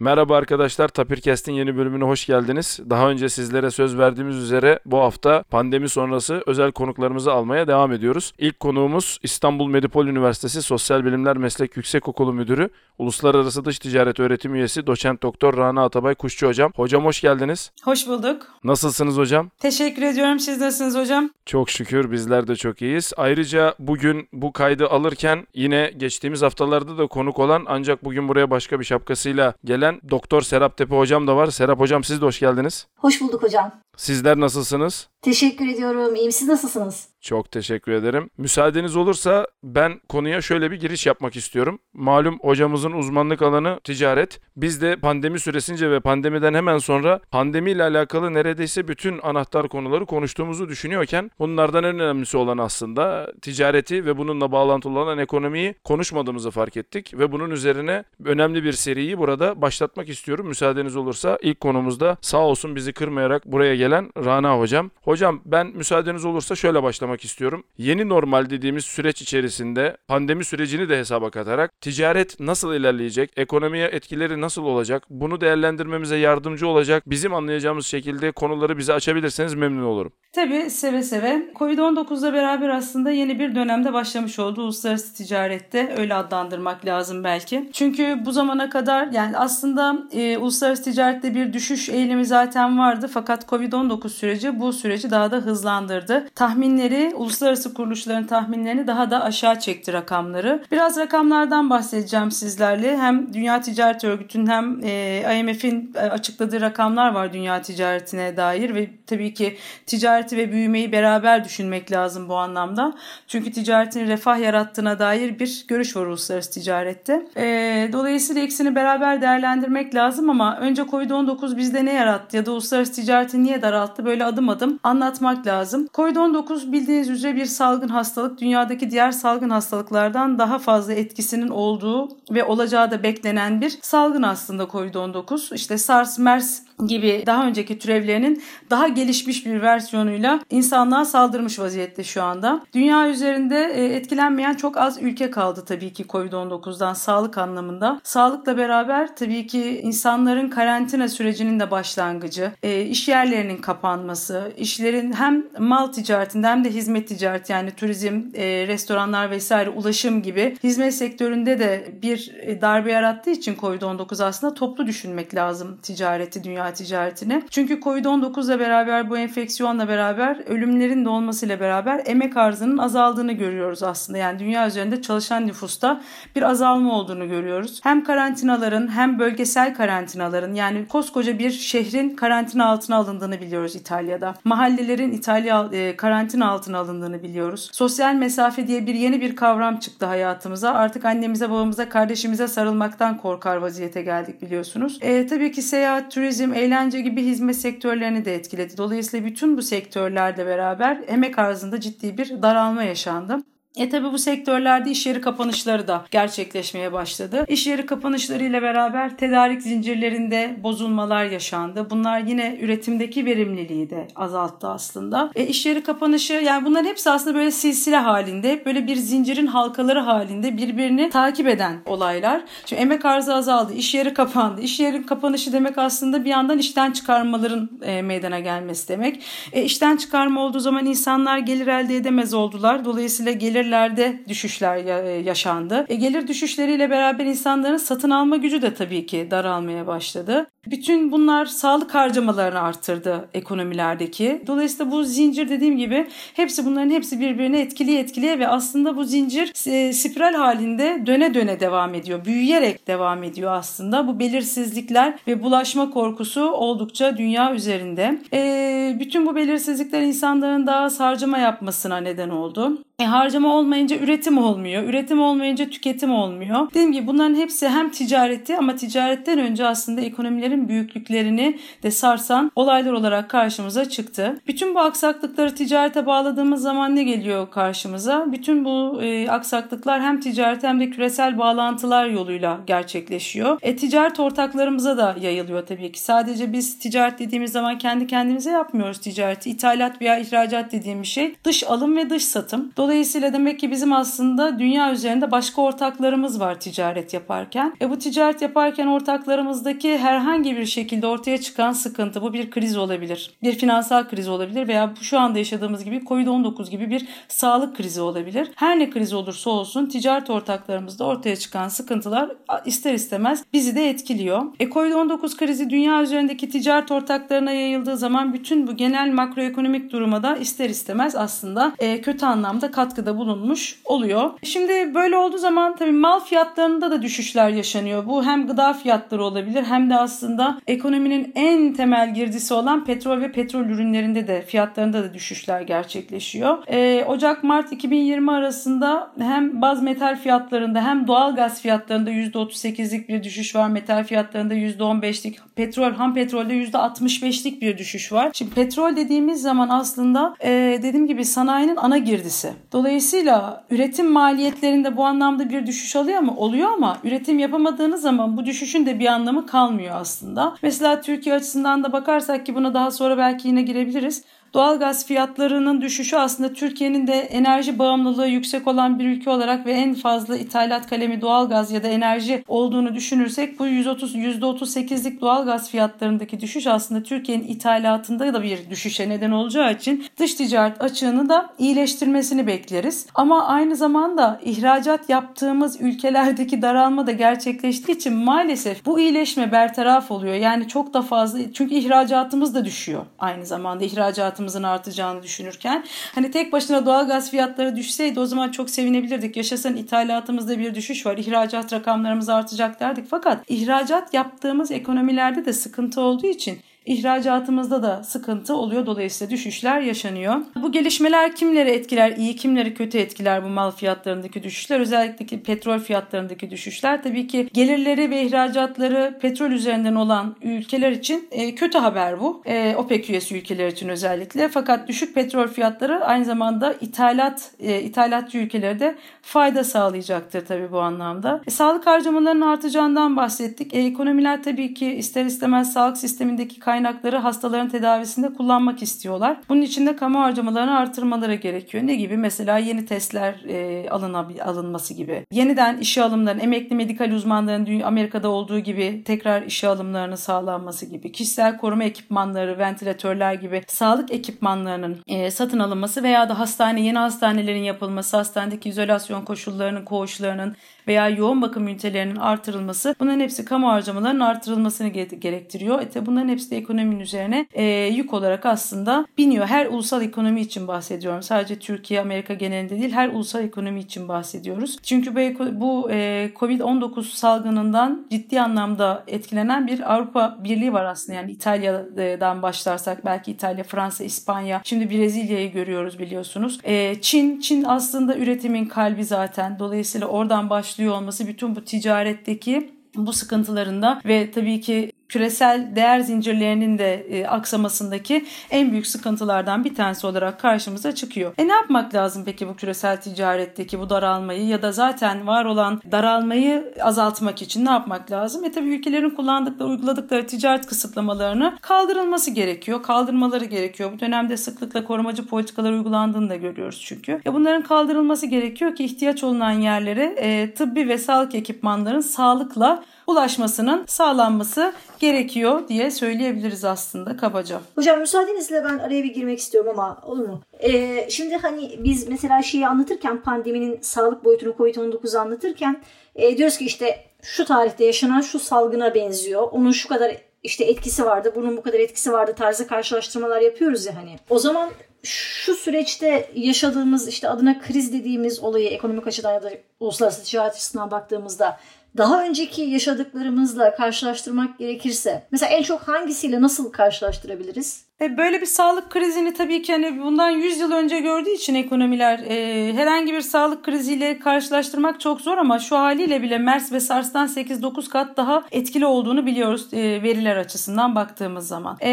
Merhaba arkadaşlar, Tapirkest'in yeni bölümüne hoş geldiniz. Daha önce sizlere söz verdiğimiz üzere bu hafta pandemi sonrası özel konuklarımızı almaya devam ediyoruz. İlk konuğumuz İstanbul Medipol Üniversitesi Sosyal Bilimler Meslek Yüksekokulu Müdürü, Uluslararası Dış Ticaret Öğretim Üyesi Doçent Doktor Rana Atabay Kuşçu Hocam. Hocam hoş geldiniz. Hoş bulduk. Nasılsınız hocam? Teşekkür ediyorum. Siz nasılsınız hocam? Çok şükür bizler de çok iyiyiz. Ayrıca bugün bu kaydı alırken yine geçtiğimiz haftalarda da konuk olan ancak bugün buraya başka bir şapkasıyla gelen Doktor Serap Tepe hocam da var. Serap hocam siz de hoş geldiniz. Hoş bulduk hocam. Sizler nasılsınız? Teşekkür ediyorum. İyiyim. Siz nasılsınız? Çok teşekkür ederim. Müsaadeniz olursa ben konuya şöyle bir giriş yapmak istiyorum. Malum hocamızın uzmanlık alanı ticaret. Biz de pandemi süresince ve pandemiden hemen sonra pandemiyle alakalı neredeyse bütün anahtar konuları konuştuğumuzu düşünüyorken bunlardan en önemlisi olan aslında ticareti ve bununla bağlantılı olan ekonomiyi konuşmadığımızı fark ettik ve bunun üzerine önemli bir seriyi burada başlatmak istiyorum. Müsaadeniz olursa ilk konumuzda sağ olsun bizi kırmayarak buraya gelen Rana hocam. Hocam ben müsaadeniz olursa şöyle başlamak istiyorum. Yeni normal dediğimiz süreç içerisinde pandemi sürecini de hesaba katarak ticaret nasıl ilerleyecek, ekonomiye etkileri nasıl olacak, bunu değerlendirmemize yardımcı olacak bizim anlayacağımız şekilde konuları bize açabilirseniz memnun olurum. Tabii seve seve. Covid-19'la beraber aslında yeni bir dönemde başlamış oldu uluslararası ticarette. Öyle adlandırmak lazım belki. Çünkü bu zamana kadar yani aslında e, uluslararası ticarette bir düşüş eğilimi zaten vardı. Fakat Covid-19 süreci bu süreci daha da hızlandırdı. Tahminleri, uluslararası kuruluşların tahminlerini daha da aşağı çekti rakamları. Biraz rakamlardan bahsedeceğim sizlerle. Hem Dünya Ticaret Örgütü'nün hem e, IMF'in açıkladığı rakamlar var dünya ticaretine dair ve tabii ki ticareti ve büyümeyi beraber düşünmek lazım bu anlamda. Çünkü ticaretin refah yarattığına dair bir görüş var uluslararası ticarette. E, dolayısıyla ikisini beraber değerlendirmek lazım ama önce Covid-19 bizde ne yarattı ya da uluslararası ticareti niye daralttı böyle adım adım anlatmak lazım. Covid-19 bildiğiniz üzere bir salgın hastalık. Dünyadaki diğer salgın hastalıklardan daha fazla etkisinin olduğu ve olacağı da beklenen bir salgın aslında Covid-19. İşte SARS, MERS gibi daha önceki türevlerinin daha gelişmiş bir versiyonuyla insanlığa saldırmış vaziyette şu anda. Dünya üzerinde e, etkilenmeyen çok az ülke kaldı tabii ki Covid-19'dan sağlık anlamında. Sağlıkla beraber tabii ki insanların karantina sürecinin de başlangıcı, e, iş yerlerinin kapanması, işlerin hem mal ticaretinde hem de hizmet ticareti yani turizm, e, restoranlar vesaire ulaşım gibi hizmet sektöründe de bir darbe yarattığı için Covid-19 aslında toplu düşünmek lazım ticareti, dünya ticaretini. Çünkü Covid-19 ile beraber bu enfeksiyonla beraber ölümlerin de olmasıyla beraber emek arzının azaldığını görüyoruz aslında. Yani dünya üzerinde çalışan nüfusta bir azalma olduğunu görüyoruz. Hem karantinaların hem bölgesel karantinaların yani koskoca bir şehrin karantina altına alındığını biliyoruz İtalya'da. Mahallelerin İtalya e, karantina altına alındığını biliyoruz. Sosyal mesafe diye bir yeni bir kavram çıktı hayatımıza. Artık annemize, babamıza, kardeşimize sarılmaktan korkar vaziyete geldik biliyorsunuz. E, tabii ki seyahat, turizm, eğlence gibi hizmet sektörlerini de etkiledi. Dolayısıyla bütün bu sektörlerle beraber emek arzında ciddi bir daralma yaşandı. E tabi bu sektörlerde iş yeri kapanışları da gerçekleşmeye başladı. İş yeri kapanışlarıyla beraber tedarik zincirlerinde bozulmalar yaşandı. Bunlar yine üretimdeki verimliliği de azalttı aslında. E iş yeri kapanışı yani bunların hepsi aslında böyle silsile halinde, böyle bir zincirin halkaları halinde birbirini takip eden olaylar. Şimdi emek arzı azaldı, iş yeri kapandı. İş yeri kapanışı demek aslında bir yandan işten çıkarmaların e, meydana gelmesi demek. E, işten çıkarma olduğu zaman insanlar gelir elde edemez oldular. Dolayısıyla gelir gelirlerde düşüşler e, yaşandı. E, gelir düşüşleriyle beraber insanların satın alma gücü de tabii ki daralmaya başladı. Bütün bunlar sağlık harcamalarını arttırdı ekonomilerdeki. Dolayısıyla bu zincir dediğim gibi hepsi bunların hepsi birbirine etkili etkiliye ve aslında bu zincir e, spiral halinde döne döne devam ediyor. Büyüyerek devam ediyor aslında. Bu belirsizlikler ve bulaşma korkusu oldukça dünya üzerinde. E, bütün bu belirsizlikler insanların daha az harcama yapmasına neden oldu. E, harcama olmayınca üretim olmuyor. Üretim olmayınca tüketim olmuyor. Dediğim gibi bunların hepsi hem ticareti ama ticaretten önce aslında ekonomilerin ülkelerin büyüklüklerini de sarsan olaylar olarak karşımıza çıktı. Bütün bu aksaklıkları ticarete bağladığımız zaman ne geliyor karşımıza? Bütün bu e, aksaklıklar hem ticaret hem de küresel bağlantılar yoluyla gerçekleşiyor. E, ticaret ortaklarımıza da yayılıyor tabii ki. Sadece biz ticaret dediğimiz zaman kendi kendimize yapmıyoruz ticareti. İthalat veya ihracat dediğimiz şey dış alım ve dış satım. Dolayısıyla demek ki bizim aslında dünya üzerinde başka ortaklarımız var ticaret yaparken. E bu ticaret yaparken ortaklarımızdaki herhangi bir şekilde ortaya çıkan sıkıntı bu bir kriz olabilir. Bir finansal kriz olabilir veya şu anda yaşadığımız gibi Covid-19 gibi bir sağlık krizi olabilir. Her ne kriz olursa olsun ticaret ortaklarımızda ortaya çıkan sıkıntılar ister istemez bizi de etkiliyor. E Covid-19 krizi dünya üzerindeki ticaret ortaklarına yayıldığı zaman bütün bu genel makroekonomik duruma da ister istemez aslında e, kötü anlamda katkıda bulunmuş oluyor. Şimdi böyle olduğu zaman tabii mal fiyatlarında da düşüşler yaşanıyor. Bu hem gıda fiyatları olabilir hem de aslında ekonominin en temel girdisi olan petrol ve petrol ürünlerinde de fiyatlarında da düşüşler gerçekleşiyor. E, Ocak-Mart 2020 arasında hem baz metal fiyatlarında hem doğal gaz fiyatlarında %38'lik bir düşüş var. Metal fiyatlarında %15'lik, petrol, ham petrolde %65'lik bir düşüş var. Şimdi petrol dediğimiz zaman aslında e, dediğim gibi sanayinin ana girdisi. Dolayısıyla üretim maliyetlerinde bu anlamda bir düşüş oluyor mu? Oluyor ama üretim yapamadığınız zaman bu düşüşün de bir anlamı kalmıyor aslında. Mesela Türkiye açısından da bakarsak ki buna daha sonra belki yine girebiliriz. Doğalgaz fiyatlarının düşüşü aslında Türkiye'nin de enerji bağımlılığı yüksek olan bir ülke olarak ve en fazla ithalat kalemi doğalgaz ya da enerji olduğunu düşünürsek bu 130 %38'lik doğalgaz fiyatlarındaki düşüş aslında Türkiye'nin ithalatında da bir düşüşe neden olacağı için dış ticaret açığını da iyileştirmesini bekleriz. Ama aynı zamanda ihracat yaptığımız ülkelerdeki daralma da gerçekleştiği için maalesef bu iyileşme bertaraf oluyor. Yani çok da fazla çünkü ihracatımız da düşüyor aynı zamanda ihracat fiyatımızın artacağını düşünürken hani tek başına doğalgaz fiyatları düşseydi o zaman çok sevinebilirdik. Yaşasın ithalatımızda bir düşüş var. ihracat rakamlarımız artacak derdik. Fakat ihracat yaptığımız ekonomilerde de sıkıntı olduğu için İhracatımızda da sıkıntı oluyor. Dolayısıyla düşüşler yaşanıyor. Bu gelişmeler kimleri etkiler, iyi kimleri kötü etkiler bu mal fiyatlarındaki düşüşler? Özellikle ki petrol fiyatlarındaki düşüşler. Tabii ki gelirleri ve ihracatları petrol üzerinden olan ülkeler için e, kötü haber bu. E, OPEC üyesi ülkeler için özellikle. Fakat düşük petrol fiyatları aynı zamanda ithalat e, ithalatçı ülkelerde fayda sağlayacaktır tabii bu anlamda. Sağlık harcamalarının artacağından bahsettik. Ekonomiler tabii ki ister istemez sağlık sistemindeki kaynak kaynakları hastaların tedavisinde kullanmak istiyorlar. Bunun için de kamu harcamalarını artırmaları gerekiyor. Ne gibi? Mesela yeni testler e, alınabil, alınması gibi. Yeniden işe alımların, emekli medikal uzmanların Amerika'da olduğu gibi tekrar işe alımlarını sağlanması gibi. Kişisel koruma ekipmanları, ventilatörler gibi sağlık ekipmanlarının e, satın alınması veya da hastane, yeni hastanelerin yapılması, hastanedeki izolasyon koşullarının, koğuşlarının veya yoğun bakım ünitelerinin artırılması bunların hepsi kamu harcamalarının artırılmasını gerektiriyor. E bunların hepsi de ekonominin üzerine e, yük olarak aslında biniyor. Her ulusal ekonomi için bahsediyorum. Sadece Türkiye, Amerika genelinde değil her ulusal ekonomi için bahsediyoruz. Çünkü bu, e, Covid-19 salgınından ciddi anlamda etkilenen bir Avrupa Birliği var aslında. Yani İtalya'dan başlarsak belki İtalya, Fransa, İspanya, şimdi Brezilya'yı görüyoruz biliyorsunuz. E, Çin, Çin aslında üretimin kalbi zaten. Dolayısıyla oradan başlıyor olması bütün bu ticaretteki bu sıkıntılarında ve tabii ki küresel değer zincirlerinin de e, aksamasındaki en büyük sıkıntılardan bir tanesi olarak karşımıza çıkıyor. E ne yapmak lazım peki bu küresel ticaretteki bu daralmayı ya da zaten var olan daralmayı azaltmak için ne yapmak lazım? E tabii ülkelerin kullandıkları, uyguladıkları ticaret kısıtlamalarını kaldırılması gerekiyor. Kaldırmaları gerekiyor. Bu dönemde sıklıkla korumacı politikalar uygulandığını da görüyoruz çünkü. E bunların kaldırılması gerekiyor ki ihtiyaç olunan yerlere e, tıbbi ve sağlık ekipmanların sağlıkla ulaşmasının sağlanması gerekiyor diye söyleyebiliriz aslında kabaca. Hocam müsaadenizle ben araya bir girmek istiyorum ama olur mu? Ee, şimdi hani biz mesela şeyi anlatırken pandeminin sağlık boyutunu COVID-19 anlatırken e, diyoruz ki işte şu tarihte yaşanan şu salgına benziyor. Onun şu kadar işte etkisi vardı, bunun bu kadar etkisi vardı tarzı karşılaştırmalar yapıyoruz ya hani. O zaman şu süreçte yaşadığımız işte adına kriz dediğimiz olayı ekonomik açıdan ya da uluslararası ticaret açısından baktığımızda daha önceki yaşadıklarımızla karşılaştırmak gerekirse mesela en çok hangisiyle nasıl karşılaştırabiliriz? E, böyle bir sağlık krizini tabii ki hani bundan 100 yıl önce gördüğü için ekonomiler e, herhangi bir sağlık kriziyle karşılaştırmak çok zor ama şu haliyle bile MERS ve SARS'tan 8-9 kat daha etkili olduğunu biliyoruz e, veriler açısından baktığımız zaman. E,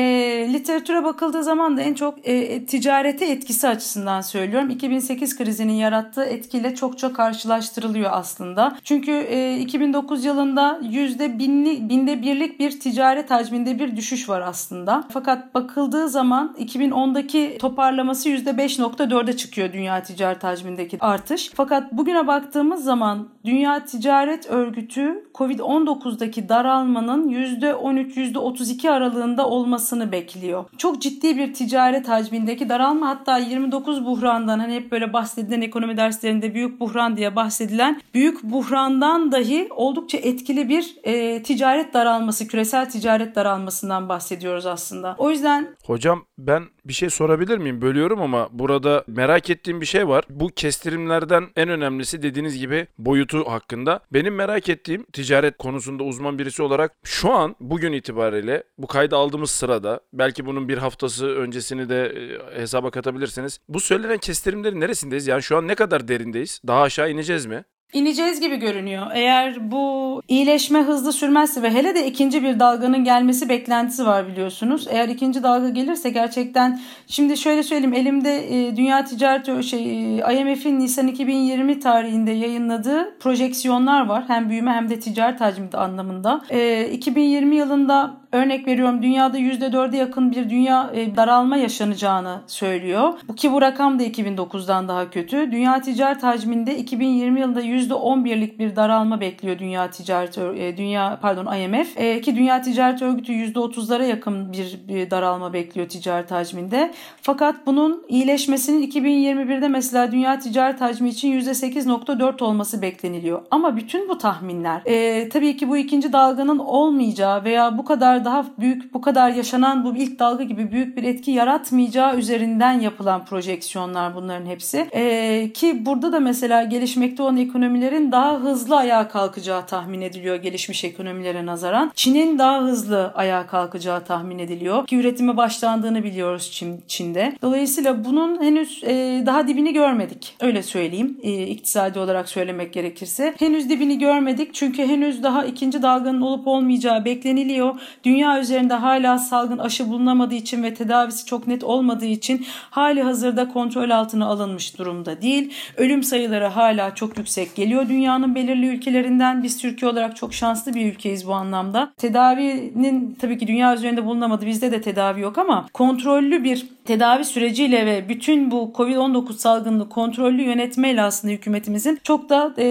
literatüre bakıldığı zaman da en çok e, ticarete etkisi açısından söylüyorum. 2008 krizinin yarattığı etkiyle çok çok karşılaştırılıyor aslında. Çünkü e, 2009 yılında yüzde binli, binde birlik bir ticaret hacminde bir düşüş var aslında. Fakat bakıldığı zaman 2010'daki toparlaması %5.4'e çıkıyor dünya ticaret hacmindeki artış. Fakat bugüne baktığımız zaman Dünya Ticaret Örgütü Covid-19'daki daralmanın %13-%32 aralığında olmasını bekliyor. Çok ciddi bir ticaret hacmindeki daralma hatta 29 buhrandan hani hep böyle bahsedilen ekonomi derslerinde büyük buhran diye bahsedilen büyük buhrandan dahi oldukça etkili bir e, ticaret daralması, küresel ticaret daralmasından bahsediyoruz aslında. O yüzden Hocam ben bir şey sorabilir miyim? Bölüyorum ama burada merak ettiğim bir şey var. Bu kestirimlerden en önemlisi dediğiniz gibi boyutu hakkında. Benim merak ettiğim ticaret konusunda uzman birisi olarak şu an bugün itibariyle bu kaydı aldığımız sırada belki bunun bir haftası öncesini de e, hesaba katabilirsiniz. Bu söylenen kestirimlerin neresindeyiz? Yani şu an ne kadar derindeyiz? Daha aşağı ineceğiz mi? İneceğiz gibi görünüyor. Eğer bu iyileşme hızlı sürmezse ve hele de ikinci bir dalganın gelmesi beklentisi var biliyorsunuz. Eğer ikinci dalga gelirse gerçekten şimdi şöyle söyleyeyim elimde e, Dünya Ticaret şey e, IMF'in Nisan 2020 tarihinde yayınladığı projeksiyonlar var. Hem büyüme hem de ticaret hacmi anlamında. E, 2020 yılında örnek veriyorum dünyada %4'e yakın bir dünya e, daralma yaşanacağını söylüyor. Bu ki bu rakam da 2009'dan daha kötü. Dünya ticaret hacminde 2020 yılında %11'lik bir daralma bekliyor Dünya Ticaret e, Dünya pardon IMF e, ki Dünya Ticaret Örgütü %30'lara yakın bir, bir daralma bekliyor ticaret hacminde. Fakat bunun iyileşmesinin 2021'de mesela Dünya Ticaret hacmi için %8.4 olması bekleniliyor. Ama bütün bu tahminler e, tabii ki bu ikinci dalganın olmayacağı veya bu kadar daha büyük bu kadar yaşanan bu ilk dalga gibi büyük bir etki yaratmayacağı üzerinden yapılan projeksiyonlar bunların hepsi. E, ki burada da mesela gelişmekte olan ekonomilerin daha hızlı ayağa kalkacağı tahmin ediliyor gelişmiş ekonomilere nazaran. Çin'in daha hızlı ayağa kalkacağı tahmin ediliyor. Ki üretime başlandığını biliyoruz Çin, Çin'de. Dolayısıyla bunun henüz e, daha dibini görmedik. Öyle söyleyeyim e, iktisadi olarak söylemek gerekirse. Henüz dibini görmedik çünkü henüz daha ikinci dalganın olup olmayacağı bekleniliyor. Dünya üzerinde hala salgın aşı bulunamadığı için ve tedavisi çok net olmadığı için hali hazırda kontrol altına alınmış durumda değil. Ölüm sayıları hala çok yüksek geliyor dünyanın belirli ülkelerinden. Biz Türkiye olarak çok şanslı bir ülkeyiz bu anlamda. Tedavinin tabii ki dünya üzerinde bulunamadı. Bizde de tedavi yok ama kontrollü bir tedavi süreciyle ve bütün bu Covid-19 salgınını kontrollü yönetmeyle aslında hükümetimizin çok da e,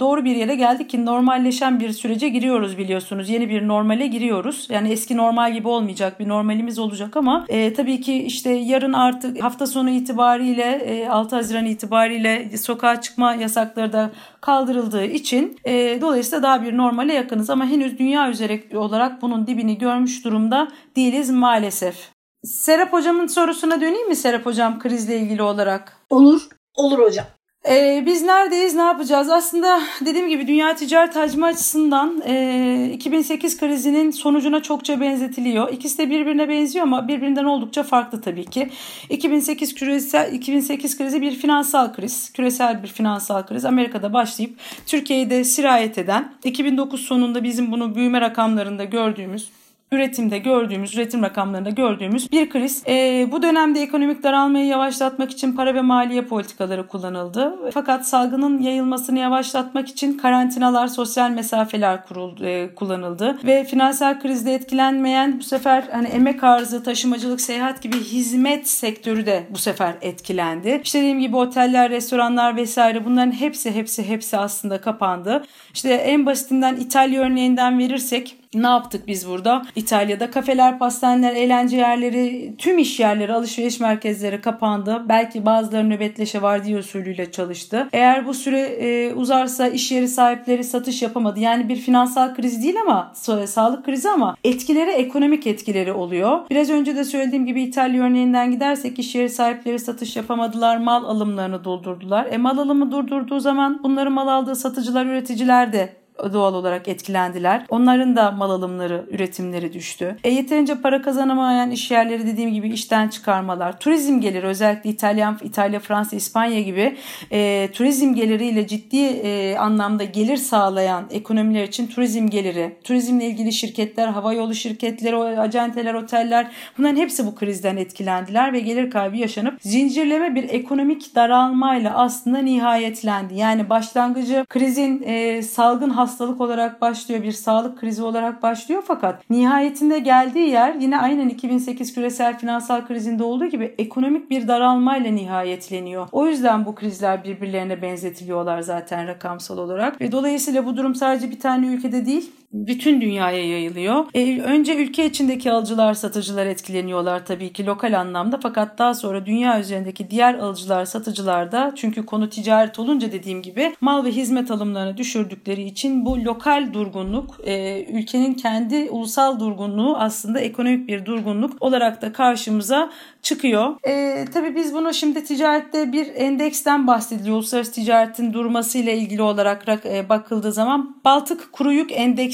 doğru bir yere geldik ki normalleşen bir sürece giriyoruz biliyorsunuz. Yeni bir normale giriyoruz. Yani eski normal gibi olmayacak bir normalimiz olacak ama e, tabii ki işte yarın artık hafta sonu itibariyle e, 6 Haziran itibariyle sokağa çıkma yasakları da kaldırıldığı için e, dolayısıyla daha bir normale yakınız ama henüz dünya üzeri olarak bunun dibini görmüş durumda değiliz maalesef. Serap hocamın sorusuna döneyim mi Serap hocam krizle ilgili olarak? Olur. Olur hocam. Ee, biz neredeyiz, ne yapacağız? Aslında dediğim gibi dünya ticaret hacmi açısından e, 2008 krizinin sonucuna çokça benzetiliyor. İkisi de birbirine benziyor ama birbirinden oldukça farklı tabii ki. 2008 küresel 2008 krizi bir finansal kriz, küresel bir finansal kriz. Amerika'da başlayıp Türkiye'de sirayet eden, 2009 sonunda bizim bunu büyüme rakamlarında gördüğümüz üretimde gördüğümüz, üretim rakamlarında gördüğümüz bir kriz. E, bu dönemde ekonomik daralmayı yavaşlatmak için para ve maliye politikaları kullanıldı. Fakat salgının yayılmasını yavaşlatmak için karantinalar, sosyal mesafeler kuruldu, e, kullanıldı ve finansal krizde etkilenmeyen bu sefer hani emek arzı, taşımacılık, seyahat gibi hizmet sektörü de bu sefer etkilendi. İşte dediğim gibi oteller, restoranlar vesaire bunların hepsi hepsi hepsi aslında kapandı. İşte en basitinden İtalya örneğinden verirsek ne yaptık biz burada? İtalya'da kafeler, pastaneler, eğlence yerleri, tüm iş yerleri, alışveriş merkezleri kapandı. Belki bazıları nöbetleşe vardiya usulüyle çalıştı. Eğer bu süre e, uzarsa iş yeri sahipleri satış yapamadı. Yani bir finansal kriz değil ama sağlık krizi ama etkileri ekonomik etkileri oluyor. Biraz önce de söylediğim gibi İtalya örneğinden gidersek iş yeri sahipleri satış yapamadılar. Mal alımlarını durdurdular. E mal alımı durdurduğu zaman bunları mal aldığı satıcılar, üreticiler de doğal olarak etkilendiler. Onların da mal alımları, üretimleri düştü. E, yeterince para kazanamayan iş yerleri dediğim gibi işten çıkarmalar, turizm geliri özellikle İtalyan, İtalya, Fransa, İspanya gibi e, turizm geliriyle ciddi e, anlamda gelir sağlayan ekonomiler için turizm geliri, turizmle ilgili şirketler, havayolu şirketleri, acenteler, oteller bunların hepsi bu krizden etkilendiler ve gelir kaybı yaşanıp zincirleme bir ekonomik daralmayla aslında nihayetlendi. Yani başlangıcı krizin e, salgın hastalık olarak başlıyor, bir sağlık krizi olarak başlıyor fakat nihayetinde geldiği yer yine aynen 2008 küresel finansal krizinde olduğu gibi ekonomik bir daralmayla nihayetleniyor. O yüzden bu krizler birbirlerine benzetiliyorlar zaten rakamsal olarak ve dolayısıyla bu durum sadece bir tane ülkede değil bütün dünyaya yayılıyor. E, önce ülke içindeki alıcılar satıcılar etkileniyorlar tabii ki lokal anlamda fakat daha sonra dünya üzerindeki diğer alıcılar satıcılar da çünkü konu ticaret olunca dediğim gibi mal ve hizmet alımlarını düşürdükleri için bu lokal durgunluk e, ülkenin kendi ulusal durgunluğu aslında ekonomik bir durgunluk olarak da karşımıza çıkıyor. E, tabii biz bunu şimdi ticarette bir endeksten bahsediliyor. Uluslararası ticaretin durmasıyla ilgili olarak e, bakıldığı zaman Baltık Kuru Yük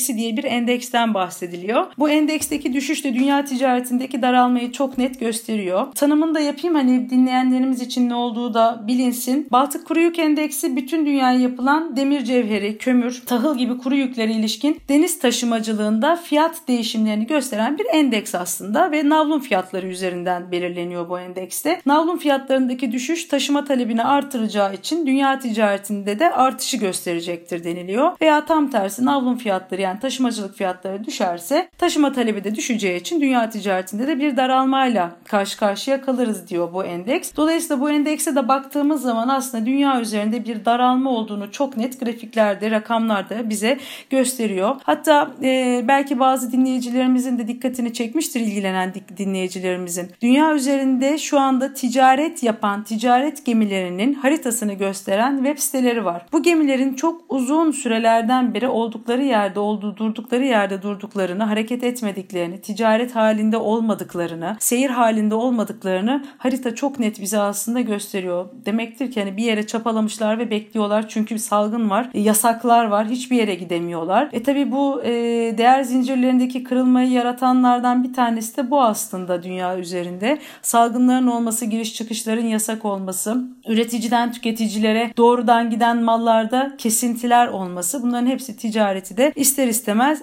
Endeksi diye bir endeksten bahsediliyor. Bu endeksteki düşüş de dünya ticaretindeki daralmayı çok net gösteriyor. Tanımını da yapayım hani dinleyenlerimiz için ne olduğu da bilinsin. Baltık Kuru Yük Endeksi bütün dünyaya yapılan demir cevheri, kömür, tahıl gibi kuru yüklere ilişkin deniz taşımacılığında fiyat değişimlerini gösteren bir endeks aslında ve navlun fiyatları üzerinden belirleniyor bu endekste. Navlun fiyatlarındaki düşüş taşıma talebini artıracağı için dünya ticaretinde de artışı gösterecektir deniliyor. Veya tam tersi navlun fiyatları yani taşımacılık fiyatları düşerse taşıma talebi de düşeceği için dünya ticaretinde de bir daralmayla karşı karşıya kalırız diyor bu endeks. Dolayısıyla bu endekse de baktığımız zaman aslında dünya üzerinde bir daralma olduğunu çok net grafiklerde, rakamlarda bize gösteriyor. Hatta e, belki bazı dinleyicilerimizin de dikkatini çekmiştir ilgilenen dinleyicilerimizin. Dünya üzerinde şu anda ticaret yapan ticaret gemilerinin haritasını gösteren web siteleri var. Bu gemilerin çok uzun sürelerden beri oldukları yerde olduğu durdukları yerde durduklarını, hareket etmediklerini, ticaret halinde olmadıklarını, seyir halinde olmadıklarını harita çok net bize aslında gösteriyor. Demektir ki hani bir yere çapalamışlar ve bekliyorlar çünkü salgın var, e, yasaklar var, hiçbir yere gidemiyorlar. E tabi bu e, değer zincirlerindeki kırılmayı yaratanlardan bir tanesi de bu aslında dünya üzerinde salgınların olması, giriş çıkışların yasak olması, üreticiden tüketicilere doğrudan giden mallarda kesintiler olması bunların hepsi ticareti de ister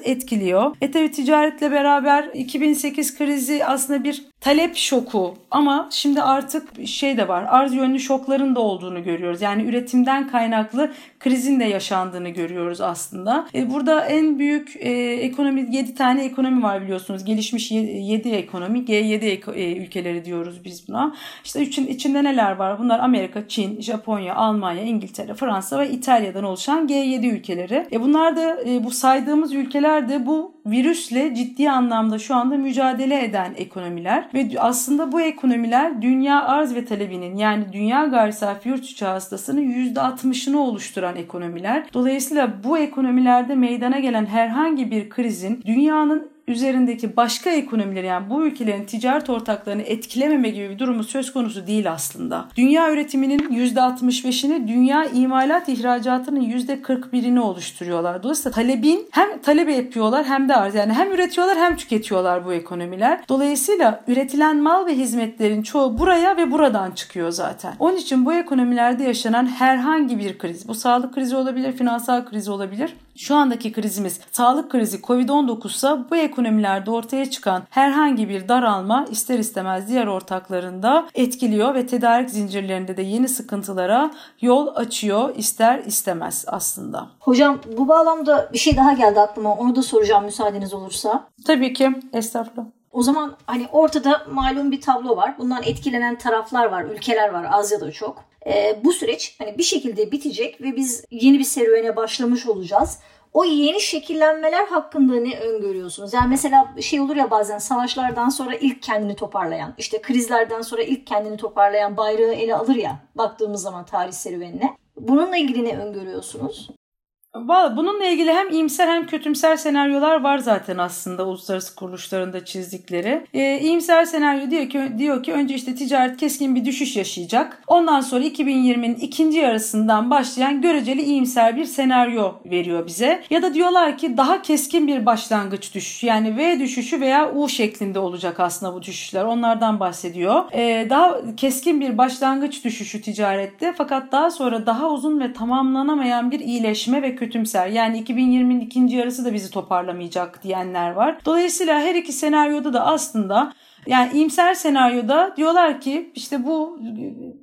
etkiliyor. E tabi ticaretle beraber 2008 krizi aslında bir talep şoku ama şimdi artık şey de var arz yönlü şokların da olduğunu görüyoruz. Yani üretimden kaynaklı krizin de yaşandığını görüyoruz aslında. E, burada en büyük e, ekonomi 7 tane ekonomi var biliyorsunuz. Gelişmiş 7 ekonomi G7 e, ülkeleri diyoruz biz buna. İşte için, içinde neler var? Bunlar Amerika, Çin, Japonya, Almanya, İngiltere, Fransa ve İtalya'dan oluşan G7 ülkeleri. E, bunlar da e, bu saydığımız ülkeler de bu virüsle ciddi anlamda şu anda mücadele eden ekonomiler ve aslında bu ekonomiler dünya arz ve talebinin yani dünya gayri safi yurt içi hastasının %60'ını oluşturan ekonomiler. Dolayısıyla bu ekonomilerde meydana gelen herhangi bir krizin dünyanın üzerindeki başka ekonomileri yani bu ülkelerin ticaret ortaklarını etkilememe gibi bir durumu söz konusu değil aslında. Dünya üretiminin %65'ini dünya imalat ihracatının %41'ini oluşturuyorlar. Dolayısıyla talebin hem talebe yapıyorlar hem de arz yani hem üretiyorlar hem tüketiyorlar bu ekonomiler. Dolayısıyla üretilen mal ve hizmetlerin çoğu buraya ve buradan çıkıyor zaten. Onun için bu ekonomilerde yaşanan herhangi bir kriz, bu sağlık krizi olabilir, finansal krizi olabilir şu andaki krizimiz sağlık krizi Covid-19 ise bu ekonomilerde ortaya çıkan herhangi bir daralma ister istemez diğer ortaklarında etkiliyor ve tedarik zincirlerinde de yeni sıkıntılara yol açıyor ister istemez aslında. Hocam bu bağlamda bir şey daha geldi aklıma. Onu da soracağım müsaadeniz olursa. Tabii ki. Estağfurullah. O zaman hani ortada malum bir tablo var. Bundan etkilenen taraflar var, ülkeler var. Az ya da çok e, bu süreç hani bir şekilde bitecek ve biz yeni bir serüvene başlamış olacağız. O yeni şekillenmeler hakkında ne öngörüyorsunuz? Yani mesela şey olur ya bazen savaşlardan sonra ilk kendini toparlayan, işte krizlerden sonra ilk kendini toparlayan bayrağı ele alır ya baktığımız zaman tarih serüvenine. Bununla ilgili ne öngörüyorsunuz? Bununla ilgili hem iyimser hem kötümser senaryolar var zaten aslında uluslararası kuruluşlarında çizdikleri. Ee, iyimser senaryo diyor ki, diyor ki önce işte ticaret keskin bir düşüş yaşayacak. Ondan sonra 2020'nin ikinci yarısından başlayan göreceli iyimser bir senaryo veriyor bize. Ya da diyorlar ki daha keskin bir başlangıç düşüşü yani V düşüşü veya U şeklinde olacak aslında bu düşüşler. Onlardan bahsediyor. Ee, daha keskin bir başlangıç düşüşü ticarette fakat daha sonra daha uzun ve tamamlanamayan bir iyileşme ve kötümser. Yani 2020'nin ikinci yarısı da bizi toparlamayacak diyenler var. Dolayısıyla her iki senaryoda da aslında yani iyimser senaryoda diyorlar ki işte bu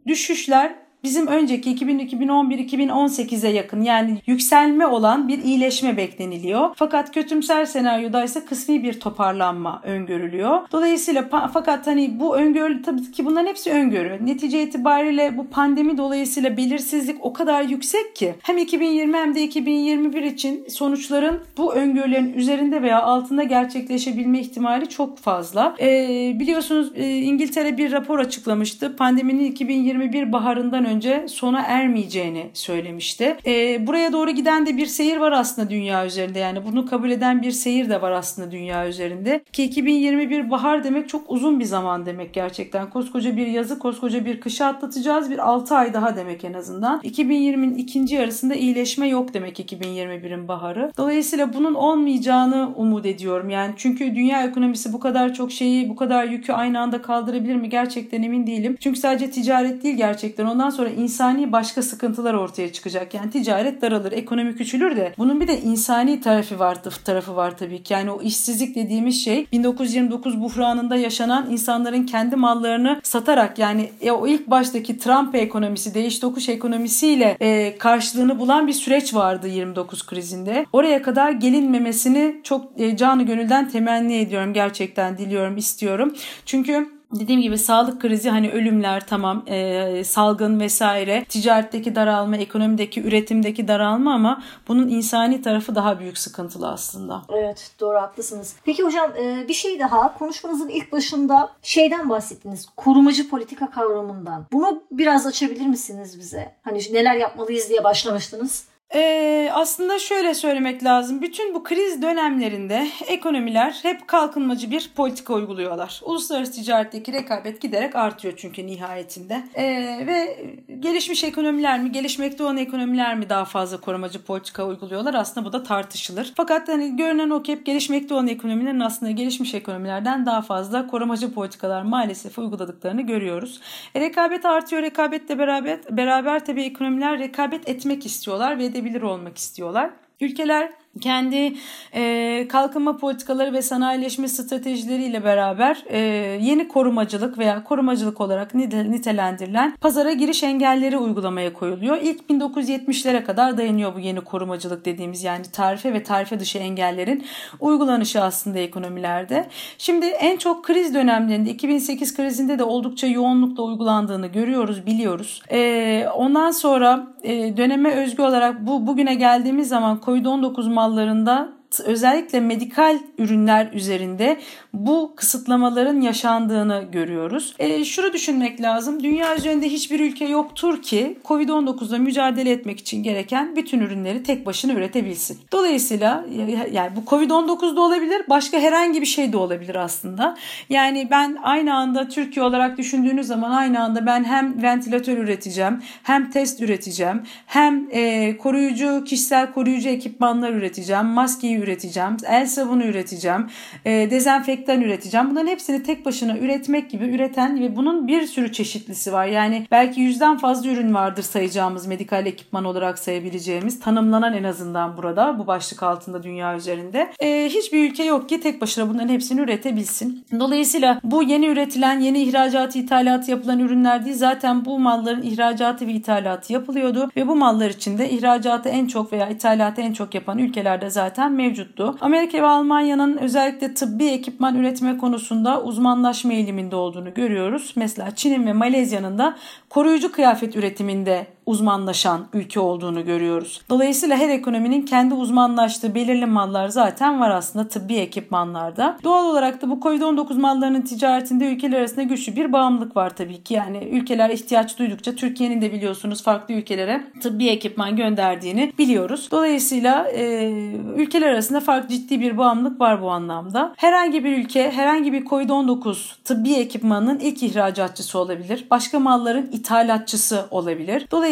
düşüşler bizim önceki 2011-2018'e yakın yani yükselme olan bir iyileşme bekleniliyor. Fakat kötümser senaryoda ise kısmi bir toparlanma öngörülüyor. Dolayısıyla fakat hani bu öngörü tabii ki bunların hepsi öngörü. Netice itibariyle bu pandemi dolayısıyla belirsizlik o kadar yüksek ki hem 2020 hem de 2021 için sonuçların bu öngörülerin üzerinde veya altında gerçekleşebilme ihtimali çok fazla. Ee, biliyorsunuz e, İngiltere bir rapor açıklamıştı. Pandeminin 2021 baharından önce önce sona ermeyeceğini söylemişti. E, buraya doğru giden de bir seyir var aslında dünya üzerinde. Yani bunu kabul eden bir seyir de var aslında dünya üzerinde. Ki 2021 bahar demek çok uzun bir zaman demek gerçekten. Koskoca bir yazı, koskoca bir kışı atlatacağız. Bir 6 ay daha demek en azından. 2020'nin ikinci yarısında iyileşme yok demek 2021'in baharı. Dolayısıyla bunun olmayacağını umut ediyorum. Yani çünkü dünya ekonomisi bu kadar çok şeyi, bu kadar yükü aynı anda kaldırabilir mi? Gerçekten emin değilim. Çünkü sadece ticaret değil gerçekten. Ondan sonra sonra insani başka sıkıntılar ortaya çıkacak. Yani ticaret daralır, ekonomi küçülür de bunun bir de insani tarafı var, tarafı var tabii ki. Yani o işsizlik dediğimiz şey 1929 buhranında yaşanan insanların kendi mallarını satarak yani e, o ilk baştaki Trump ekonomisi, değiş tokuş ekonomisiyle e, karşılığını bulan bir süreç vardı 29 krizinde. Oraya kadar gelinmemesini çok e, canı gönülden temenni ediyorum. Gerçekten diliyorum, istiyorum. Çünkü Dediğim gibi sağlık krizi hani ölümler tamam e, salgın vesaire ticaretteki daralma ekonomideki üretimdeki daralma ama bunun insani tarafı daha büyük sıkıntılı aslında. Evet doğru haklısınız. Peki hocam e, bir şey daha konuşmanızın ilk başında şeyden bahsettiniz korumacı politika kavramından. Bunu biraz açabilir misiniz bize? Hani neler yapmalıyız diye başlamıştınız. Ee, aslında şöyle söylemek lazım. Bütün bu kriz dönemlerinde ekonomiler hep kalkınmacı bir politika uyguluyorlar. Uluslararası ticaretteki rekabet giderek artıyor çünkü nihayetinde. Ee, ve gelişmiş ekonomiler mi, gelişmekte olan ekonomiler mi daha fazla korumacı politika uyguluyorlar? Aslında bu da tartışılır. Fakat hani görünen o ki hep gelişmekte olan ekonomilerin aslında gelişmiş ekonomilerden daha fazla korumacı politikalar maalesef uyguladıklarını görüyoruz. E, rekabet artıyor. Rekabetle beraber, beraber tabii ekonomiler rekabet etmek istiyorlar ve de edebilir olmak istiyorlar. Ülkeler kendi e, kalkınma politikaları ve sanayileşme stratejileriyle beraber e, yeni korumacılık veya korumacılık olarak nitelendirilen pazara giriş engelleri uygulamaya koyuluyor. İlk 1970'lere kadar dayanıyor bu yeni korumacılık dediğimiz yani tarife ve tarife dışı engellerin uygulanışı aslında ekonomilerde. Şimdi en çok kriz dönemlerinde 2008 krizinde de oldukça yoğunlukla uygulandığını görüyoruz, biliyoruz. E, ondan sonra e, döneme özgü olarak bu bugüne geldiğimiz zaman COVID-19 mallarında özellikle medikal ürünler üzerinde bu kısıtlamaların yaşandığını görüyoruz. E, şunu düşünmek lazım. Dünya üzerinde hiçbir ülke yoktur ki Covid-19'la mücadele etmek için gereken bütün ürünleri tek başına üretebilsin. Dolayısıyla yani bu Covid-19 da olabilir, başka herhangi bir şey de olabilir aslında. Yani ben aynı anda Türkiye olarak düşündüğünüz zaman aynı anda ben hem ventilatör üreteceğim, hem test üreteceğim, hem e, koruyucu, kişisel koruyucu ekipmanlar üreteceğim, maskeyi üreteceğim, el sabunu üreteceğim, e, dezenfektan üreteceğim. Bunların hepsini tek başına üretmek gibi üreten ve bunun bir sürü çeşitlisi var. Yani belki yüzden fazla ürün vardır sayacağımız medikal ekipman olarak sayabileceğimiz tanımlanan en azından burada bu başlık altında dünya üzerinde. E, hiçbir ülke yok ki tek başına bunların hepsini üretebilsin. Dolayısıyla bu yeni üretilen, yeni ihracatı, ithalatı yapılan ürünler değil zaten bu malların ihracatı ve ithalatı yapılıyordu ve bu mallar içinde ihracatı en çok veya ithalatı en çok yapan ülkelerde zaten mevcut mevcuttu. Amerika ve Almanya'nın özellikle tıbbi ekipman üretme konusunda uzmanlaşma eğiliminde olduğunu görüyoruz. Mesela Çin'in ve Malezya'nın da koruyucu kıyafet üretiminde uzmanlaşan ülke olduğunu görüyoruz. Dolayısıyla her ekonominin kendi uzmanlaştığı belirli mallar zaten var aslında tıbbi ekipmanlarda. Doğal olarak da bu Covid-19 mallarının ticaretinde ülkeler arasında güçlü bir bağımlılık var tabii ki. Yani ülkeler ihtiyaç duydukça Türkiye'nin de biliyorsunuz farklı ülkelere tıbbi ekipman gönderdiğini biliyoruz. Dolayısıyla e, ülkeler arasında farklı ciddi bir bağımlılık var bu anlamda. Herhangi bir ülke herhangi bir Covid-19 tıbbi ekipmanının ilk ihracatçısı olabilir. Başka malların ithalatçısı olabilir. Dolayısıyla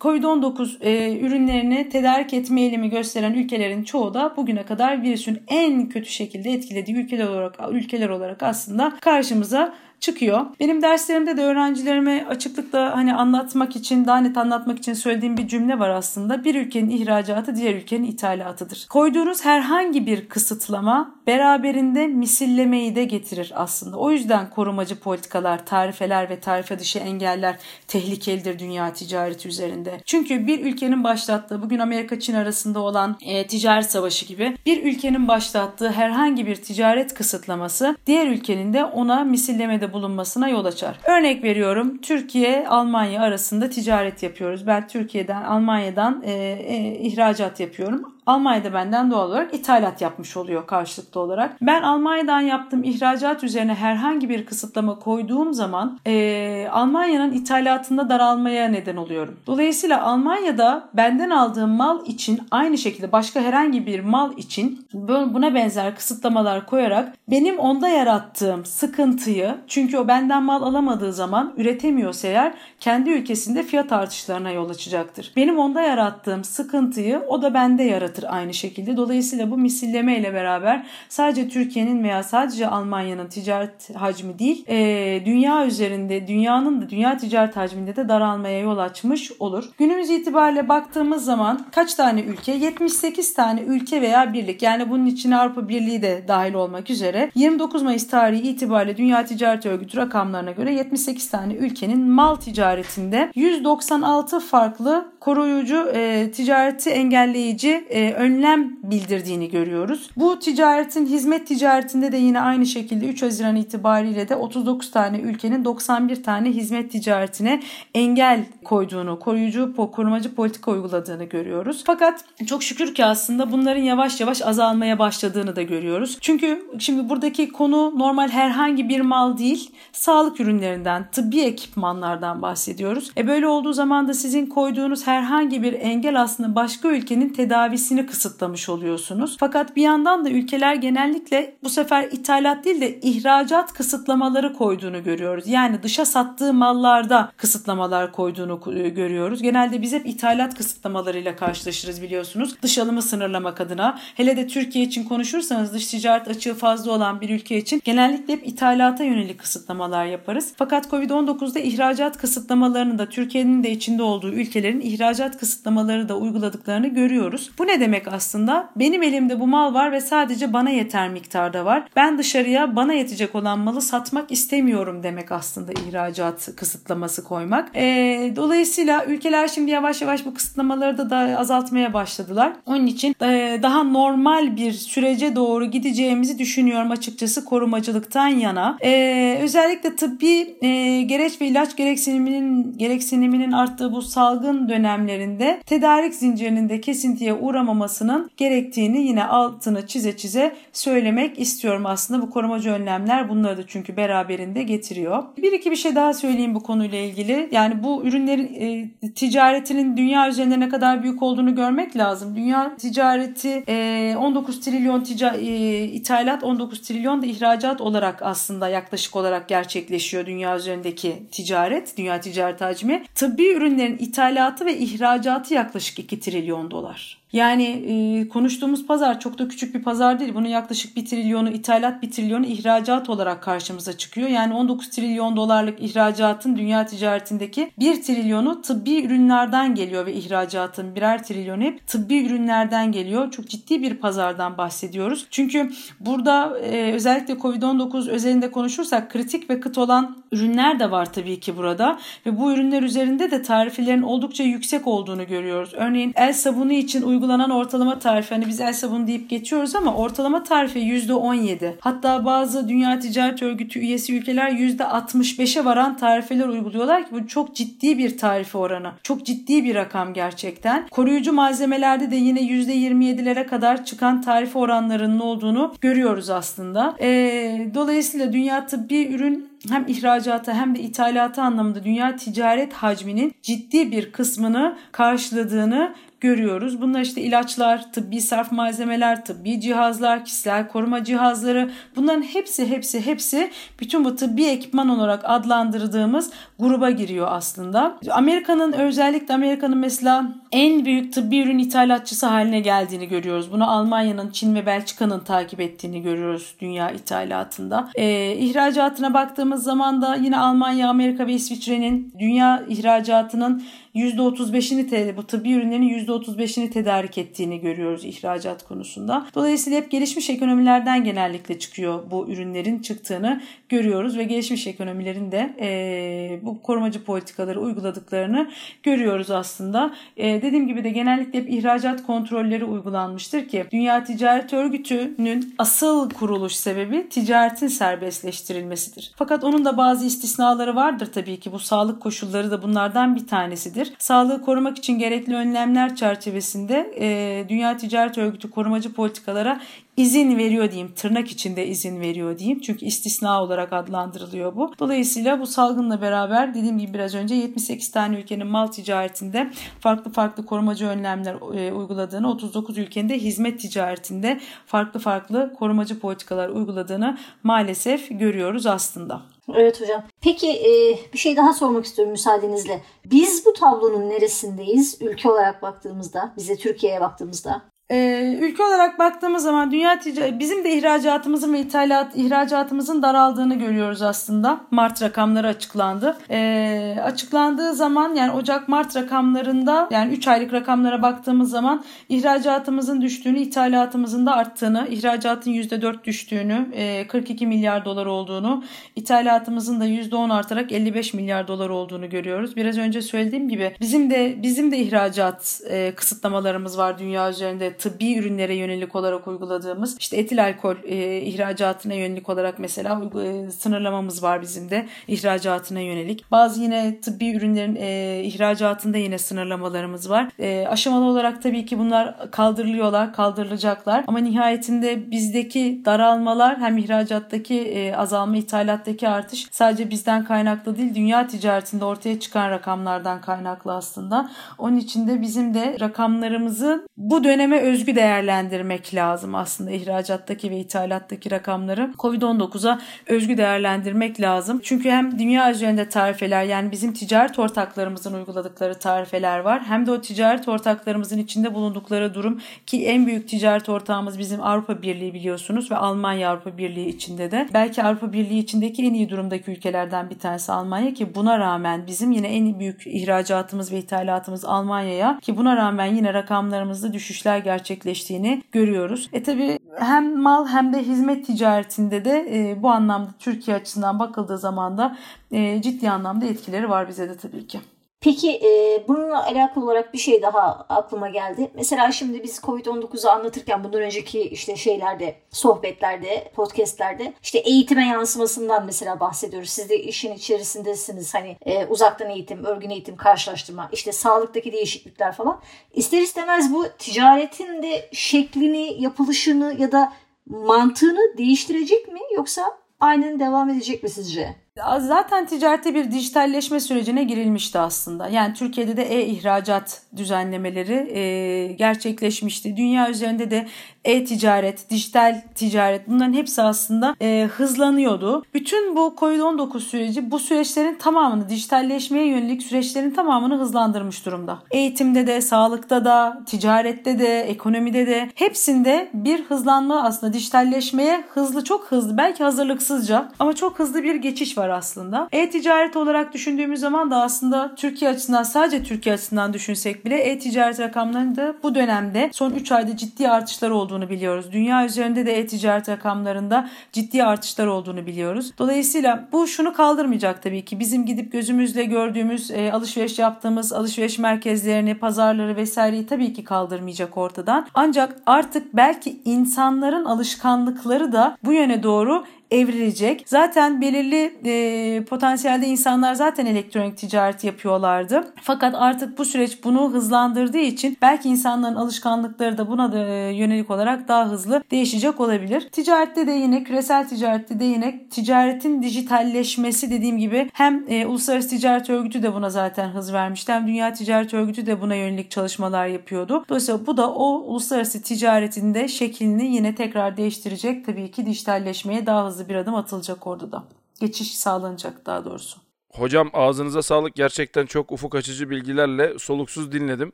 Covid-19 e, ürünlerini tedarik etme eğilimi gösteren ülkelerin çoğu da bugüne kadar virüsün en kötü şekilde etkilediği ülkeler olarak ülkeler olarak aslında karşımıza çıkıyor. Benim derslerimde de öğrencilerime açıklıkla hani anlatmak için, daha net anlatmak için söylediğim bir cümle var aslında. Bir ülkenin ihracatı diğer ülkenin ithalatıdır. Koyduğunuz herhangi bir kısıtlama beraberinde misillemeyi de getirir aslında. O yüzden korumacı politikalar, tarifeler ve tarife dışı engeller tehlikelidir dünya ticareti üzerinde. Çünkü bir ülkenin başlattığı, bugün Amerika-Çin arasında olan e, ticaret savaşı gibi bir ülkenin başlattığı herhangi bir ticaret kısıtlaması diğer ülkenin de ona misillemede bulunmasına yol açar. Örnek veriyorum Türkiye Almanya arasında ticaret yapıyoruz. Ben Türkiye'den Almanya'dan e, e, ihracat yapıyorum. Almanya'da benden doğal olarak ithalat yapmış oluyor karşılıklı olarak. Ben Almanya'dan yaptığım ihracat üzerine herhangi bir kısıtlama koyduğum zaman e, Almanya'nın ithalatında daralmaya neden oluyorum. Dolayısıyla Almanya'da benden aldığım mal için aynı şekilde başka herhangi bir mal için buna benzer kısıtlamalar koyarak benim onda yarattığım sıkıntıyı çünkü o benden mal alamadığı zaman üretemiyorsa eğer kendi ülkesinde fiyat artışlarına yol açacaktır. Benim onda yarattığım sıkıntıyı o da bende yaratır aynı şekilde. Dolayısıyla bu misilleme ile beraber sadece Türkiye'nin veya sadece Almanya'nın ticaret hacmi değil e, dünya üzerinde dünyanın da dünya ticaret hacminde de daralmaya yol açmış olur. Günümüz itibariyle baktığımız zaman kaç tane ülke? 78 tane ülke veya birlik yani bunun içine Avrupa Birliği de dahil olmak üzere 29 Mayıs tarihi itibariyle Dünya Ticaret Örgütü rakamlarına göre 78 tane ülkenin mal ticaretinde 196 farklı koruyucu e, ticareti engelleyici e, önlem bildirdiğini görüyoruz. Bu ticaretin hizmet ticaretinde de yine aynı şekilde 3 Haziran itibariyle de 39 tane ülkenin 91 tane hizmet ticaretine engel koyduğunu, koruyucu, korumacı politika uyguladığını görüyoruz. Fakat çok şükür ki aslında bunların yavaş yavaş azalmaya başladığını da görüyoruz. Çünkü şimdi buradaki konu normal herhangi bir mal değil, sağlık ürünlerinden, tıbbi ekipmanlardan bahsediyoruz. E böyle olduğu zaman da sizin koyduğunuz herhangi bir engel aslında başka ülkenin tedavisini kısıtlamış oluyorsunuz. Fakat bir yandan da ülkeler genellikle bu sefer ithalat değil de ihracat kısıtlamaları koyduğunu görüyoruz. Yani dışa sattığı mallarda kısıtlamalar koyduğunu görüyoruz. Genelde biz hep ithalat kısıtlamalarıyla karşılaşırız biliyorsunuz. Dış alımı sınırlamak adına. Hele de Türkiye için konuşursanız dış ticaret açığı fazla olan bir ülke için genellikle hep ithalata yönelik kısıtlamalar yaparız. Fakat Covid-19'da ihracat kısıtlamalarını da Türkiye'nin de içinde olduğu ülkelerin ihracat kısıtlamaları da uyguladıklarını görüyoruz. Bu ne demek aslında? Benim elimde bu mal var ve sadece bana yeter miktarda var. Ben dışarıya bana yetecek olan malı satmak istemiyorum demek aslında ihracat kısıtlaması koymak. E, dolayısıyla ülkeler şimdi yavaş yavaş bu kısıtlamaları da, da azaltmaya başladılar. Onun için e, daha normal bir sürece doğru gideceğimizi düşünüyorum açıkçası korumacılıktan yana. E, özellikle tıbbi e, gereç ve ilaç gereksiniminin gereksiniminin arttığı bu salgın dönemlerinde tedarik zincirinin de kesintiye uğramamasının gerektiğini yine altını çize çize söylemek istiyorum aslında. Bu korumacı önlemler bunları da çünkü beraberinde getiriyor. Bir iki bir şey daha söyleyeyim bu konuyla ilgili. Yani bu ürünlerin e, ticaretinin dünya üzerinde ne kadar büyük olduğunu görmek lazım. Dünya ticareti e, 19 trilyon tica, e, ithalat 19 trilyon da ihracat olarak aslında yaklaşık olarak gerçekleşiyor dünya üzerindeki ticaret, dünya ticaret hacmi. Tıbbi ürünlerin ithalatı ve ihracatı yaklaşık 2 trilyon dolar. Yani e, konuştuğumuz pazar çok da küçük bir pazar değil. Bunun yaklaşık bir trilyonu ithalat, bir trilyonu ihracat olarak karşımıza çıkıyor. Yani 19 trilyon dolarlık ihracatın dünya ticaretindeki 1 trilyonu tıbbi ürünlerden geliyor ve ihracatın birer trilyonu hep tıbbi ürünlerden geliyor. Çok ciddi bir pazardan bahsediyoruz. Çünkü burada e, özellikle Covid-19 özelinde konuşursak kritik ve kıt olan ürünler de var tabii ki burada ve bu ürünler üzerinde de tarifelerin oldukça yüksek olduğunu görüyoruz. Örneğin el sabunu için uygun uygulanan ortalama tarife hani biz Elsa bunu deyip geçiyoruz ama ortalama tarife %17. Hatta bazı Dünya Ticaret Örgütü üyesi ülkeler %65'e varan tarifeler uyguluyorlar ki bu çok ciddi bir tarife oranı. Çok ciddi bir rakam gerçekten. Koruyucu malzemelerde de yine %27'lere kadar çıkan tarife oranlarının olduğunu görüyoruz aslında. Ee, dolayısıyla dünya tıbbi ürün hem ihracata hem de ithalatı anlamında dünya ticaret hacminin ciddi bir kısmını karşıladığını görüyoruz. Bunlar işte ilaçlar, tıbbi sarf malzemeler, tıbbi cihazlar, kişisel koruma cihazları bunların hepsi hepsi hepsi bütün bu tıbbi ekipman olarak adlandırdığımız gruba giriyor aslında. Amerika'nın özellikle Amerika'nın mesela en büyük tıbbi ürün ithalatçısı haline geldiğini görüyoruz. Bunu Almanya'nın, Çin ve Belçika'nın takip ettiğini görüyoruz dünya ithalatında. Ee, ihracatına baktığımız zaman da yine Almanya, Amerika ve İsviçre'nin dünya ihracatının %35'ini bu tıbbi ürünlerin %35'ini tedarik ettiğini görüyoruz ihracat konusunda. Dolayısıyla hep gelişmiş ekonomilerden genellikle çıkıyor bu ürünlerin çıktığını görüyoruz ve gelişmiş ekonomilerin de e, bu korumacı politikaları uyguladıklarını görüyoruz aslında. E, dediğim gibi de genellikle hep ihracat kontrolleri uygulanmıştır ki Dünya Ticaret Örgütü'nün asıl kuruluş sebebi ticaretin serbestleştirilmesidir. Fakat onun da bazı istisnaları vardır tabii ki bu sağlık koşulları da bunlardan bir tanesidir önemlidir. Sağlığı korumak için gerekli önlemler çerçevesinde e, Dünya Ticaret Örgütü korumacı politikalara izin veriyor diyeyim. Tırnak içinde izin veriyor diyeyim. Çünkü istisna olarak adlandırılıyor bu. Dolayısıyla bu salgınla beraber dediğim gibi biraz önce 78 tane ülkenin mal ticaretinde farklı farklı korumacı önlemler e, uyguladığını, 39 ülkenin de hizmet ticaretinde farklı farklı korumacı politikalar uyguladığını maalesef görüyoruz aslında. Evet hocam. Peki e, bir şey daha sormak istiyorum müsaadenizle. Biz bu tablonun neresindeyiz ülke olarak baktığımızda, bize Türkiye'ye baktığımızda? Ee, ülke olarak baktığımız zaman dünya ticaret bizim de ihracatımızın ve ithalat ihracatımızın daraldığını görüyoruz aslında. Mart rakamları açıklandı. Ee, açıklandığı zaman yani Ocak Mart rakamlarında yani 3 aylık rakamlara baktığımız zaman ihracatımızın düştüğünü, ithalatımızın da arttığını, ihracatın %4 düştüğünü, e, 42 milyar dolar olduğunu, ithalatımızın da %10 artarak 55 milyar dolar olduğunu görüyoruz. Biraz önce söylediğim gibi bizim de bizim de ihracat e, kısıtlamalarımız var dünya üzerinde tıbbi ürünlere yönelik olarak uyguladığımız işte etil alkol e, ihracatına yönelik olarak mesela e, sınırlamamız var bizim de ihracatına yönelik. Bazı yine tıbbi ürünlerin e, ihracatında yine sınırlamalarımız var. E, aşamalı olarak tabii ki bunlar kaldırılıyorlar, kaldırılacaklar ama nihayetinde bizdeki daralmalar hem ihracattaki e, azalma, ithalattaki artış sadece bizden kaynaklı değil, dünya ticaretinde ortaya çıkan rakamlardan kaynaklı aslında. Onun için de bizim de rakamlarımızı bu döneme özgü değerlendirmek lazım aslında ihracattaki ve ithalattaki rakamları. Covid-19'a özgü değerlendirmek lazım. Çünkü hem dünya üzerinde tarifeler yani bizim ticaret ortaklarımızın uyguladıkları tarifeler var. Hem de o ticaret ortaklarımızın içinde bulundukları durum ki en büyük ticaret ortağımız bizim Avrupa Birliği biliyorsunuz ve Almanya Avrupa Birliği içinde de. Belki Avrupa Birliği içindeki en iyi durumdaki ülkelerden bir tanesi Almanya ki buna rağmen bizim yine en büyük ihracatımız ve ithalatımız Almanya'ya ki buna rağmen yine rakamlarımızda düşüşler gerçekleştiğini görüyoruz. E tabi hem mal hem de hizmet ticaretinde de e, bu anlamda Türkiye açısından bakıldığı zaman da e, ciddi anlamda etkileri var bize de tabii ki. Peki e, bununla alakalı olarak bir şey daha aklıma geldi. Mesela şimdi biz Covid-19'u anlatırken bundan önceki işte şeylerde, sohbetlerde, podcastlerde işte eğitime yansımasından mesela bahsediyoruz. Siz de işin içerisindesiniz. Hani e, uzaktan eğitim, örgün eğitim, karşılaştırma, işte sağlıktaki değişiklikler falan. İster istemez bu ticaretin de şeklini, yapılışını ya da mantığını değiştirecek mi yoksa aynen devam edecek mi sizce? Zaten ticarette bir dijitalleşme sürecine girilmişti aslında. Yani Türkiye'de de e-ihracat düzenlemeleri e, gerçekleşmişti. Dünya üzerinde de e-ticaret, dijital ticaret bunların hepsi aslında e, hızlanıyordu. Bütün bu Covid-19 süreci bu süreçlerin tamamını dijitalleşmeye yönelik süreçlerin tamamını hızlandırmış durumda. Eğitimde de, sağlıkta da, ticarette de, ekonomide de hepsinde bir hızlanma aslında dijitalleşmeye hızlı çok hızlı belki hazırlıksızca ama çok hızlı bir geçiş var aslında. E-ticaret olarak düşündüğümüz zaman da aslında Türkiye açısından sadece Türkiye açısından düşünsek bile e-ticaret rakamlarında bu dönemde son 3 ayda ciddi artışlar olduğunu biliyoruz. Dünya üzerinde de e-ticaret rakamlarında ciddi artışlar olduğunu biliyoruz. Dolayısıyla bu şunu kaldırmayacak tabii ki. Bizim gidip gözümüzle gördüğümüz e, alışveriş yaptığımız alışveriş merkezlerini, pazarları vesaireyi tabii ki kaldırmayacak ortadan. Ancak artık belki insanların alışkanlıkları da bu yöne doğru evrilecek. Zaten belirli e, potansiyelde insanlar zaten elektronik ticaret yapıyorlardı. Fakat artık bu süreç bunu hızlandırdığı için belki insanların alışkanlıkları da buna da e, yönelik olarak daha hızlı değişecek olabilir. Ticarette de yine küresel ticarette de yine ticaretin dijitalleşmesi dediğim gibi hem e, Uluslararası Ticaret Örgütü de buna zaten hız vermişti hem Dünya Ticaret Örgütü de buna yönelik çalışmalar yapıyordu. Dolayısıyla bu da o uluslararası ticaretin de şeklini yine tekrar değiştirecek. Tabii ki dijitalleşmeye daha hızlı bir adım atılacak orada da. Geçiş sağlanacak daha doğrusu. Hocam ağzınıza sağlık. Gerçekten çok ufuk açıcı bilgilerle soluksuz dinledim.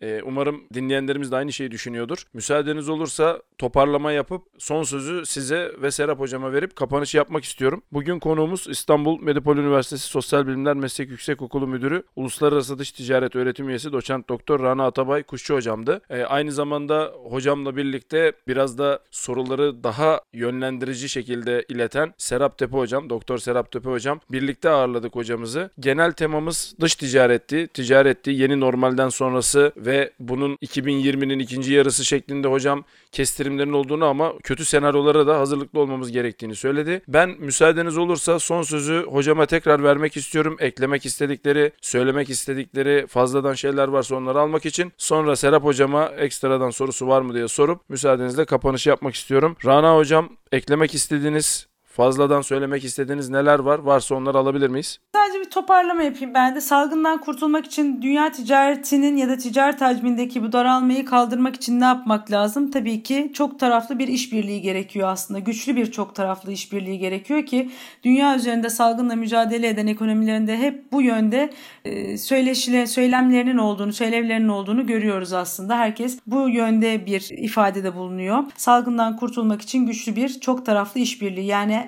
Ee, umarım dinleyenlerimiz de aynı şeyi düşünüyordur. Müsaadeniz olursa toparlama yapıp son sözü size ve Serap Hocama verip kapanışı yapmak istiyorum. Bugün konuğumuz İstanbul Medipol Üniversitesi Sosyal Bilimler Meslek Yüksekokulu Müdürü, Uluslararası Dış Ticaret Öğretim Üyesi Doçent Doktor Rana Atabay Kuşçu Hocam'dı. Ee, aynı zamanda hocamla birlikte biraz da soruları daha yönlendirici şekilde ileten Serap Tepe Hocam, Doktor Serap Tepe Hocam birlikte ağırladık hocamızı. Genel temamız dış ticaretti, ticaretti, yeni normalden sonrası bunun 2020'nin ikinci yarısı şeklinde hocam kestirimlerin olduğunu ama kötü senaryolara da hazırlıklı olmamız gerektiğini söyledi. Ben müsaadeniz olursa son sözü hocama tekrar vermek istiyorum. Eklemek istedikleri, söylemek istedikleri fazladan şeyler varsa onları almak için. Sonra Serap hocama ekstradan sorusu var mı diye sorup müsaadenizle kapanışı yapmak istiyorum. Rana hocam eklemek istediğiniz Fazladan söylemek istediğiniz neler var? Varsa onları alabilir miyiz? Sadece bir toparlama yapayım ben de. Salgından kurtulmak için dünya ticaretinin ya da ticaret hacmindeki bu daralmayı kaldırmak için ne yapmak lazım? Tabii ki çok taraflı bir işbirliği gerekiyor aslında. Güçlü bir çok taraflı işbirliği gerekiyor ki dünya üzerinde salgınla mücadele eden ekonomilerinde hep bu yönde e, söyleşile, söylemlerinin olduğunu, söylevlerinin olduğunu görüyoruz aslında. Herkes bu yönde bir ifadede bulunuyor. Salgından kurtulmak için güçlü bir çok taraflı işbirliği yani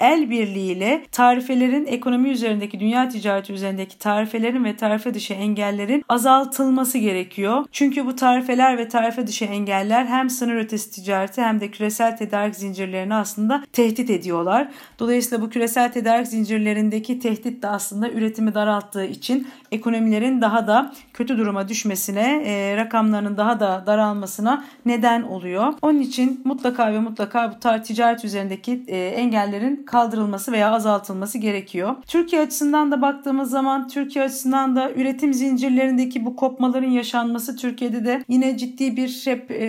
el birliğiyle tarifelerin ekonomi üzerindeki dünya ticareti üzerindeki tarifelerin ve tarife dışı engellerin azaltılması gerekiyor. Çünkü bu tarifeler ve tarife dışı engeller hem sınır ötesi ticareti hem de küresel tedarik zincirlerini aslında tehdit ediyorlar. Dolayısıyla bu küresel tedarik zincirlerindeki tehdit de aslında üretimi daralttığı için ekonomilerin daha da kötü duruma düşmesine, e, rakamlarının daha da daralmasına neden oluyor. Onun için mutlaka ve mutlaka bu tar ticaret üzerindeki e, engellerin kaldırılması veya azaltılması gerekiyor. Türkiye açısından da baktığımız zaman Türkiye açısından da üretim zincirlerindeki bu kopmaların yaşanması Türkiye'de de yine ciddi bir hep e,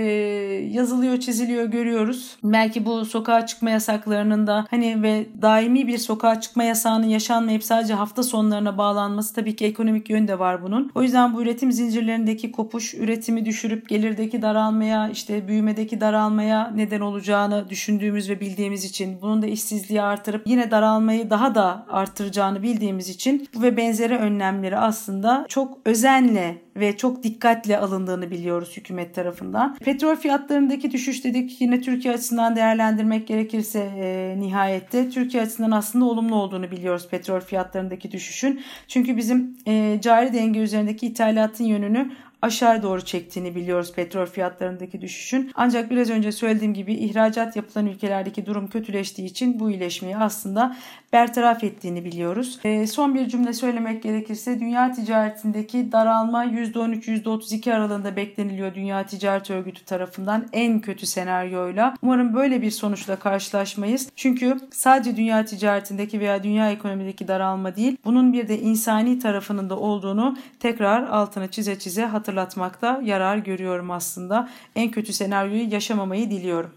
yazılıyor, çiziliyor görüyoruz. Belki bu sokağa çıkma yasaklarının da hani ve daimi bir sokağa çıkma yasağının yaşanmayıp sadece hafta sonlarına bağlanması tabii ki ekonomik yön de var bunun. O yüzden bu üretim zincirlerindeki kopuş üretimi düşürüp gelirdeki daralmaya işte büyümedeki daralmaya neden olacağını düşündüğümüz ve bildiğimiz için bunun da işsizliği artırıp yine daralmayı daha da artıracağını bildiğimiz için bu ve benzeri önlemleri aslında çok özenle ve çok dikkatle alındığını biliyoruz hükümet tarafından. Petrol fiyatlarındaki düşüş dedik yine Türkiye açısından değerlendirmek gerekirse e, nihayette Türkiye açısından aslında olumlu olduğunu biliyoruz petrol fiyatlarındaki düşüşün. Çünkü bizim e, cari denge üzerindeki ithalatın yönünü aşağı doğru çektiğini biliyoruz petrol fiyatlarındaki düşüşün. Ancak biraz önce söylediğim gibi ihracat yapılan ülkelerdeki durum kötüleştiği için bu iyileşmeyi aslında bertaraf ettiğini biliyoruz. E, son bir cümle söylemek gerekirse dünya ticaretindeki daralma %13-%32 aralığında bekleniliyor Dünya Ticaret Örgütü tarafından en kötü senaryoyla. Umarım böyle bir sonuçla karşılaşmayız. Çünkü sadece dünya ticaretindeki veya dünya ekonomideki daralma değil, bunun bir de insani tarafının da olduğunu tekrar altına çize çize hatırlatmakta yarar görüyorum aslında. En kötü senaryoyu yaşamamayı diliyorum.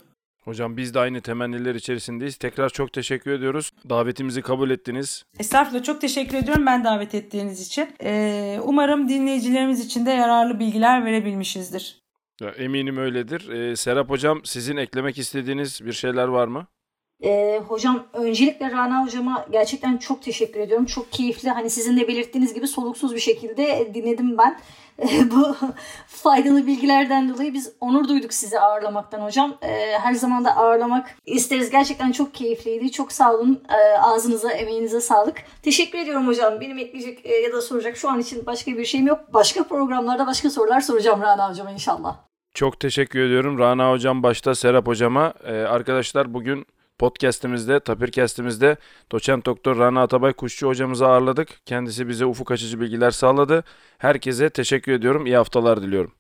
Hocam biz de aynı temenniler içerisindeyiz. Tekrar çok teşekkür ediyoruz. Davetimizi kabul ettiniz. Estağfurullah çok teşekkür ediyorum ben davet ettiğiniz için. Ee, umarım dinleyicilerimiz için de yararlı bilgiler verebilmişizdir. Ya, eminim öyledir. Ee, Serap Hocam sizin eklemek istediğiniz bir şeyler var mı? Ee, hocam öncelikle Rana hocama gerçekten çok teşekkür ediyorum. Çok keyifli. Hani sizin de belirttiğiniz gibi soluksuz bir şekilde dinledim ben. bu faydalı bilgilerden dolayı biz onur duyduk sizi ağırlamaktan hocam. Ee, her zaman da ağırlamak isteriz. Gerçekten çok keyifliydi. Çok sağ olun. Ee, ağzınıza, emeğinize sağlık. Teşekkür ediyorum hocam. Benim ekleyecek e, ya da soracak şu an için başka bir şeyim yok. Başka programlarda başka sorular soracağım Rana hocama inşallah. Çok teşekkür ediyorum Rana hocam başta Serap hocama. Ee, arkadaşlar bugün podcast'imizde, Tapircast'imizde doçent doktor Rana Atabay Kuşçu hocamızı ağırladık. Kendisi bize ufuk açıcı bilgiler sağladı. Herkese teşekkür ediyorum. İyi haftalar diliyorum.